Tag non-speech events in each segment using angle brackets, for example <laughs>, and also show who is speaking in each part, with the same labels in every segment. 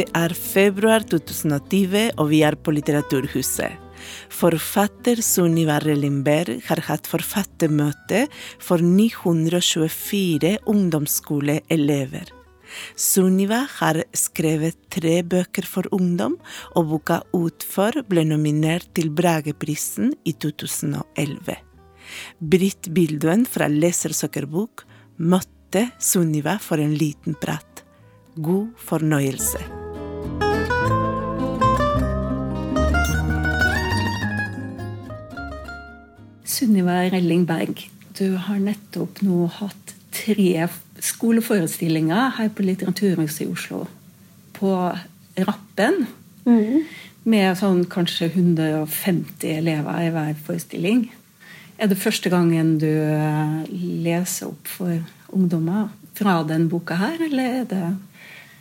Speaker 1: Det er februar 2020, og vi er på Litteraturhuset. Forfatter Sunniva Rellinberg har hatt forfattermøte for 924 ungdomsskoleelever. Sunniva har skrevet tre bøker for ungdom, og boka Utfor ble nominert til Brageprisen i 2011. Britt Bilduen fra Lesersøkerbok møtte Sunniva for en liten prat. God fornøyelse.
Speaker 2: Sunniva Rellingberg, du har nettopp nå hatt tre skoleforestillinger her på Litteraturhuset i Oslo. På Rappen. Mm. Med sånn kanskje 150 elever i hver forestilling. Er det første gangen du eh, leser opp for ungdommer fra den boka her, eller er det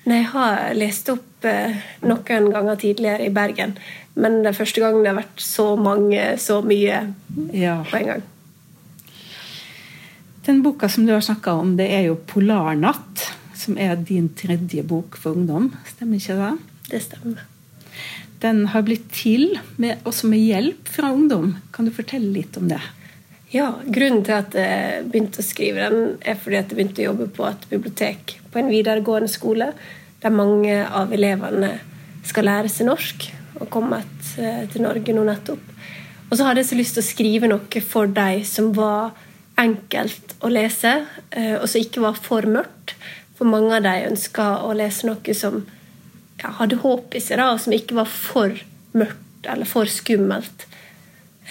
Speaker 3: Nei, jeg har lest opp eh, noen ganger tidligere i Bergen. Men det er første gang det har vært så mange, så mye ja. på en gang.
Speaker 2: Den boka som du har snakka om, det er jo 'Polarnatt', som er din tredje bok for ungdom. Stemmer ikke det?
Speaker 3: Det stemmer.
Speaker 2: Den har blitt til med, også med hjelp fra ungdom. Kan du fortelle litt om det?
Speaker 3: Ja, Grunnen til at jeg begynte å skrive den, er fordi at jeg begynte å jobbe på et bibliotek på en videregående skole, der mange av elevene skal lære seg norsk og kommet eh, til Norge nå nettopp. Og så hadde jeg så lyst til å skrive noe for de som var enkelt å lese, eh, og som ikke var for mørkt. For mange av de ønska å lese noe som ja, hadde håp i seg, da, og som ikke var for mørkt eller for skummelt.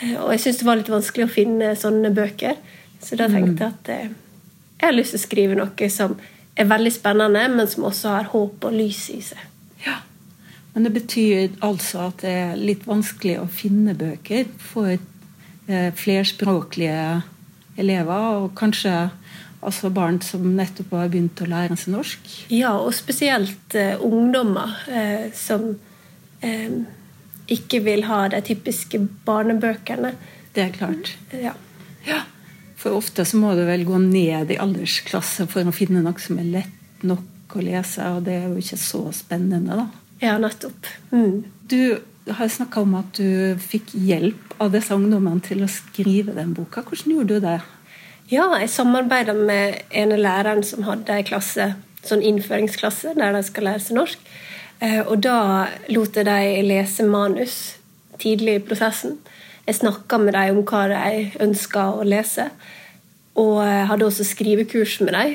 Speaker 3: Og jeg syntes det var litt vanskelig å finne sånne bøker. Så da tenkte jeg at eh, jeg har lyst til å skrive noe som er veldig spennende, men som også har håp og lys i seg.
Speaker 2: Ja, Men det betyr altså at det er litt vanskelig å finne bøker for eh, flerspråklige elever, og kanskje altså barn som nettopp har begynt å lære seg norsk?
Speaker 3: Ja, og spesielt eh, ungdommer som ikke vil ha de typiske barnebøkene.
Speaker 2: Det er klart.
Speaker 3: Ja.
Speaker 2: ja. For ofte så må du vel gå ned i aldersklasse for å finne noe som er lett nok å lese, og det er jo ikke så spennende, da.
Speaker 3: Ja, nettopp. Mm.
Speaker 2: Du har snakka om at du fikk hjelp av disse ungdommene til å skrive den boka. Hvordan gjorde du det?
Speaker 3: Ja, jeg samarbeida med ene læreren som hadde ei klasse, sånn innføringsklasse der de skal lære seg norsk. Eh, og da lot jeg dem lese manus tidlig i prosessen. Jeg snakka med dem om hva de ønska å lese. Og jeg hadde også skrivekurs med dem,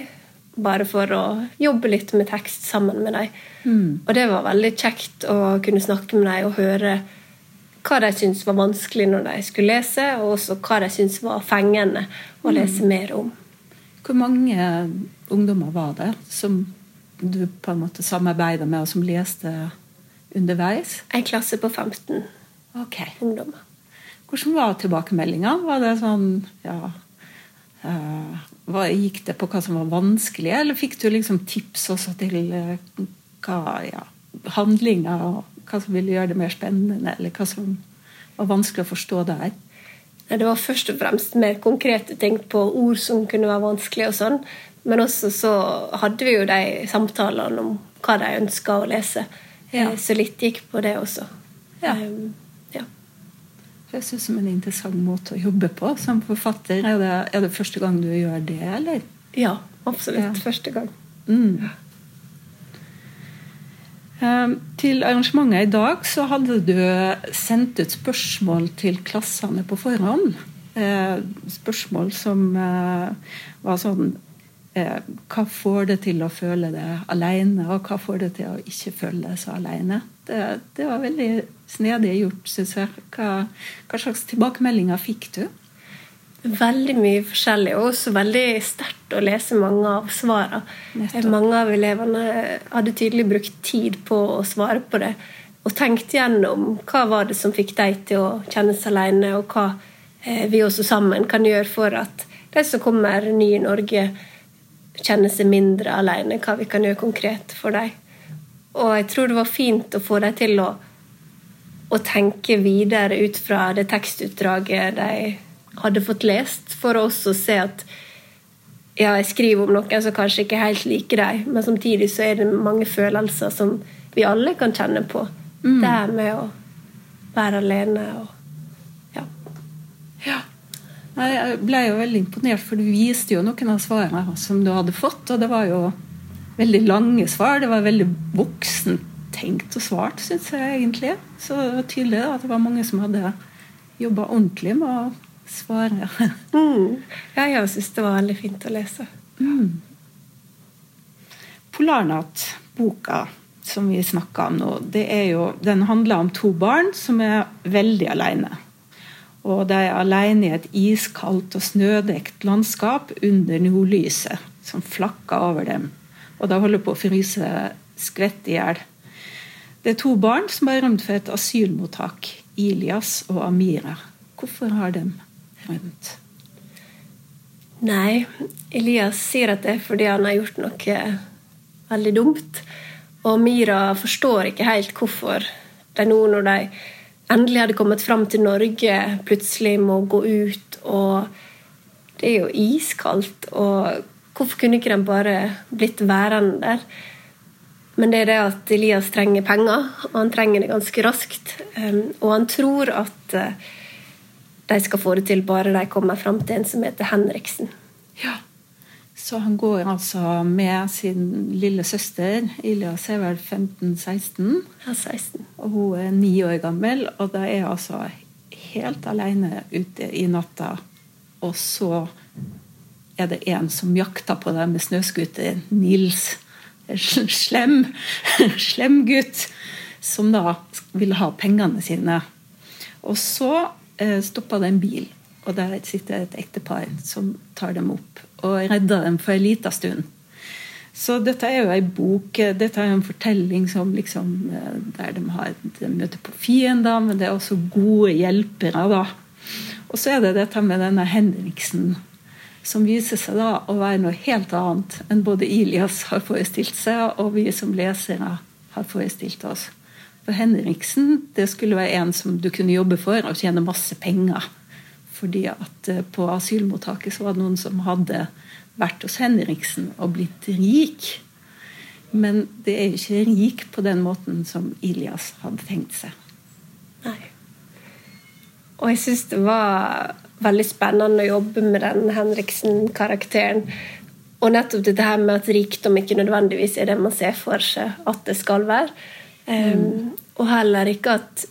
Speaker 3: bare for å jobbe litt med tekst sammen med dem. Mm. Og det var veldig kjekt å kunne snakke med dem og høre hva de syntes var vanskelig når de skulle lese, og også hva de syntes var fengende å mm. lese mer om.
Speaker 2: Hvor mange ungdommer var det som du på en måte samarbeider med, og som leste underveis?
Speaker 3: En klasse på 15
Speaker 2: okay.
Speaker 3: ungdommer.
Speaker 2: Hvordan var tilbakemeldinga? Var det sånn ja, uh, Gikk det på hva som var vanskelig, eller fikk du liksom tips også til uh, hva ja, handlinga og hva som ville gjøre det mer spennende, eller hva som var vanskelig å forstå der?
Speaker 3: Det var først og fremst mer konkrete ting på ord som kunne være vanskelig. og sånn, men også så hadde vi jo de samtalene om hva de ønska å lese. Ja. Eh, så litt gikk på det også. Ja. Um, ja.
Speaker 2: Høres ut som en interessant måte å jobbe på som forfatter. Er det, er det første gang du gjør det, eller?
Speaker 3: Ja, absolutt. Ja. Første gang.
Speaker 2: Mm. Um, til arrangementet i dag så hadde du sendt ut spørsmål til klassene på forhånd. Uh, spørsmål som uh, var sånn Eh, hva får det til å føle det alene, og hva får det til å ikke føle det så alene? Det, det var veldig snedig gjort, syns jeg. Hva, hva, slags tilbakemeldinger fikk du?
Speaker 3: Veldig mye forskjellig, og også veldig sterkt å lese mange av svarene. Mange av elevene hadde tydelig brukt tid på å svare på det, og tenkt gjennom hva var det som fikk deg til å kjenne seg alene, og hva eh, vi også sammen kan gjøre for at de som kommer nye i Norge, kjenne seg mindre alene, hva vi kan gjøre konkret for dem. Og jeg tror det var fint å få dem til å, å tenke videre ut fra det tekstutdraget de hadde fått lest, for å også se at ja, jeg skriver om noen som kanskje ikke helt liker deg, men samtidig så er det mange følelser som vi alle kan kjenne på. Mm. Det her med å være alene og ja.
Speaker 2: ja. Jeg ble jo veldig imponert, for du viste jo noen av svarene som du hadde fått. Og det var jo veldig lange svar. Det var veldig voksent tenkt og svart, syns jeg egentlig. Så det var tydelig da, at det var mange som hadde jobba ordentlig med å svare. <laughs>
Speaker 3: Mm. Ja, jeg syns det var veldig fint å lese. Mm.
Speaker 2: Polarnatt-boka som vi snakka om nå, det er jo, den handler om to barn som er veldig alene. Og de er alene i et iskaldt og snødekt landskap under nordlyset som flakker over dem. Og de holder på å fryse skvett i hjel. Det er to barn som har rømt for et asylmottak. Ilias og Amira. Hvorfor har de rømt?
Speaker 3: Nei, Elias sier at det er fordi han har gjort noe veldig dumt. Og Amira forstår ikke helt hvorfor de nå, når de endelig hadde kommet fram til Norge, plutselig må gå ut. Og det er jo iskaldt. Og hvorfor kunne ikke de bare blitt værende der? Men det er det at Elias trenger penger, og han trenger det ganske raskt. Og han tror at eh, de skal få det til bare de kommer fram til en som heter Henriksen.
Speaker 2: Ja, Så han går altså med sin lille søster. Ilias er vel 15-16.
Speaker 3: Ja, 16.
Speaker 2: Og hun er ni år gammel, og da er altså helt alene ute i natta. Og så er det en som jakter på dem med snøscooter. Nils slem, <laughs> slem gutt som da vil ha pengene sine. Og så eh, stoppa det en bil, og der sitter et ektepar som tar dem opp og redder dem for en liten stund. Så dette er jo ei bok, dette er jo en fortelling som liksom, eh, der de har de møter på fiender, men det er også gode hjelpere. da. Og så er det dette med denne Henriksen som viser seg da å være noe helt annet enn både Ilias har forestilt seg, og vi som lesere har forestilt oss. For Henriksen det skulle være en som du kunne jobbe for og tjene masse penger. Fordi at eh, på asylmottaket så var det noen som hadde vært hos Henriksen og blitt rik. Men det er jo ikke rik på den måten som Ilias hadde tenkt seg.
Speaker 3: Nei. Og jeg syns det var veldig spennende å jobbe med den Henriksen-karakteren. Og nettopp dette her med at rikdom ikke nødvendigvis er det man ser for seg at det skal være. Um, og heller ikke at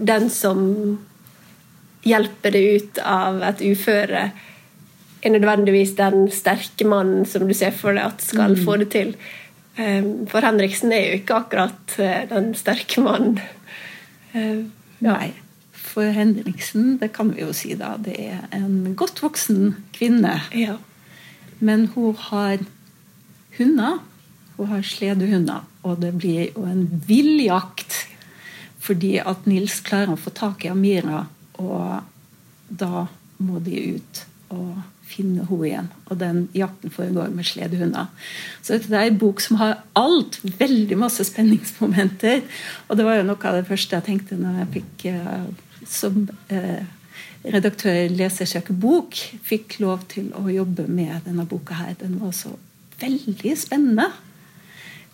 Speaker 3: den som hjelper det ut av et uføre, er nødvendigvis den sterke mannen som du ser for deg at skal mm. få det til. Um, for Henriksen er jo ikke akkurat uh, den sterke mannen.
Speaker 2: Ja. Nei. For Henriksen, det kan vi jo si da, det er en godt voksen kvinne.
Speaker 3: Ja.
Speaker 2: Men hun har hunder. Hun har sledehunder. Og det blir jo en vill jakt fordi at Nils klarer å få tak i Amira, og da må de ut og finne henne igjen. Og den jakten foregår med sledehunder. Så dette er en bok som har alt. Veldig masse spenningsmomenter. Og det var jo noe av det første jeg tenkte når jeg fikk uh, som eh, redaktør i Lesersøker bok fikk lov til å jobbe med denne boka her. Den var så veldig spennende.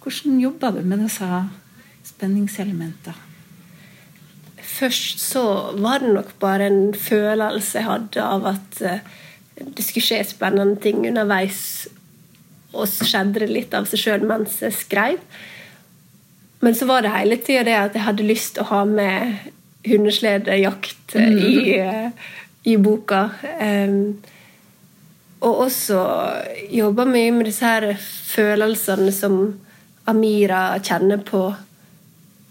Speaker 2: Hvordan jobba du med disse spenningselementene?
Speaker 3: Først så var det nok bare en følelse jeg hadde av at eh, det skulle skje spennende ting underveis. Og så skjedde det litt av seg sjøl mens jeg skrev. Men så var det hele tida det at jeg hadde lyst til å ha med hundesledejakt mm. i, eh, i, boka. Um, og også jobba mye med disse her følelsene som Amira kjenner på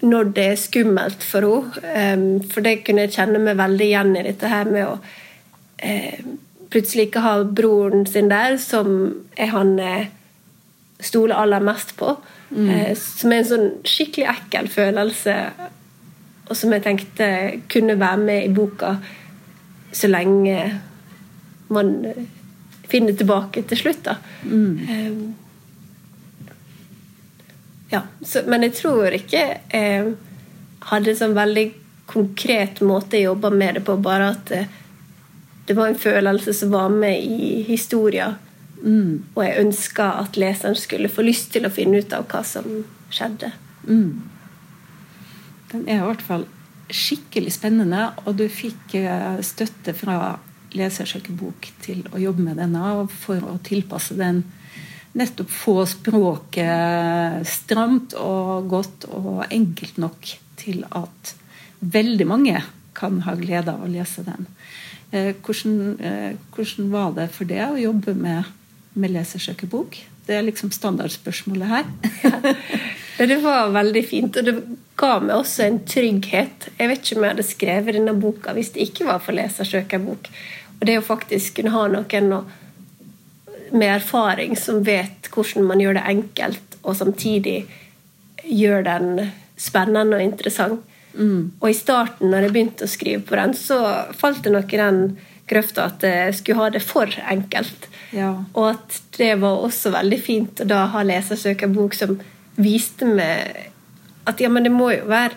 Speaker 3: når det er skummelt for henne. For det kunne jeg kjenne meg veldig igjen i dette her med å uh, plutselig ikke ha broren sin der, som er han stoler aller mest på. Mm. Uh, som er en sånn skikkelig ekkel følelse og som jeg tenkte kunne være med i boka så lenge man finner tilbake til slutt. da. Mm. Ja, så, men jeg tror ikke jeg hadde en sånn veldig konkret måte jeg jobba med det på, bare at det, det, var en følelse som var med i historia Mm. Og jeg ønska at leseren skulle få lyst til å finne ut av hva som skjedde. Mm.
Speaker 2: Den er i hvert fall skikkelig spennende, og du fikk eh, støtte fra Lesersøkebok til å jobbe med denne for å tilpasse den nettopp få språket stramt og godt og enkelt nok til at veldig mange kan ha glede av å lese den. Eh, hvordan, eh, hvordan var det for deg å jobbe med, med lesersøkebok? Det er liksom standardspørsmålet her. <laughs>
Speaker 3: ja. Det var veldig fint, og det ga meg også en trygghet. Jeg vet ikke om jeg hadde skrevet denne boka hvis det ikke var for lesersøkerbok. Og det å faktisk kunne ha noen med erfaring som vet hvordan man gjør det enkelt, og samtidig gjør den spennende og interessant. Mm. Og i starten, når jeg begynte å skrive på den, så falt det nok i den grøfta at jeg skulle ha det for enkelt. Ja. Og at det var også veldig fint å da ha lesersøkerbok som viste meg at ja, men det må jo være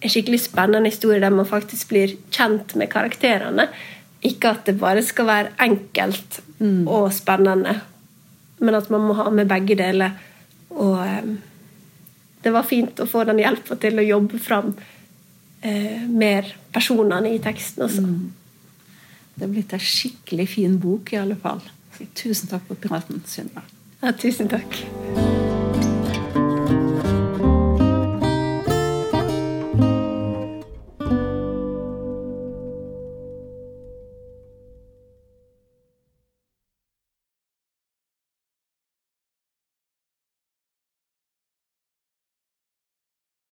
Speaker 3: en skikkelig spennende historie der man faktisk blir kjent med karakterene. Ikke at det bare skal være enkelt mm. og spennende, men at man må ha med begge deler. Og eh, det var fint å få den hjelpa til å jobbe fram eh, mer personene i teksten også. Mm.
Speaker 2: Det er blitt ei skikkelig fin bok, i alle fall. Tusen takk for praten, Sunniva.
Speaker 3: Ja, tusen takk.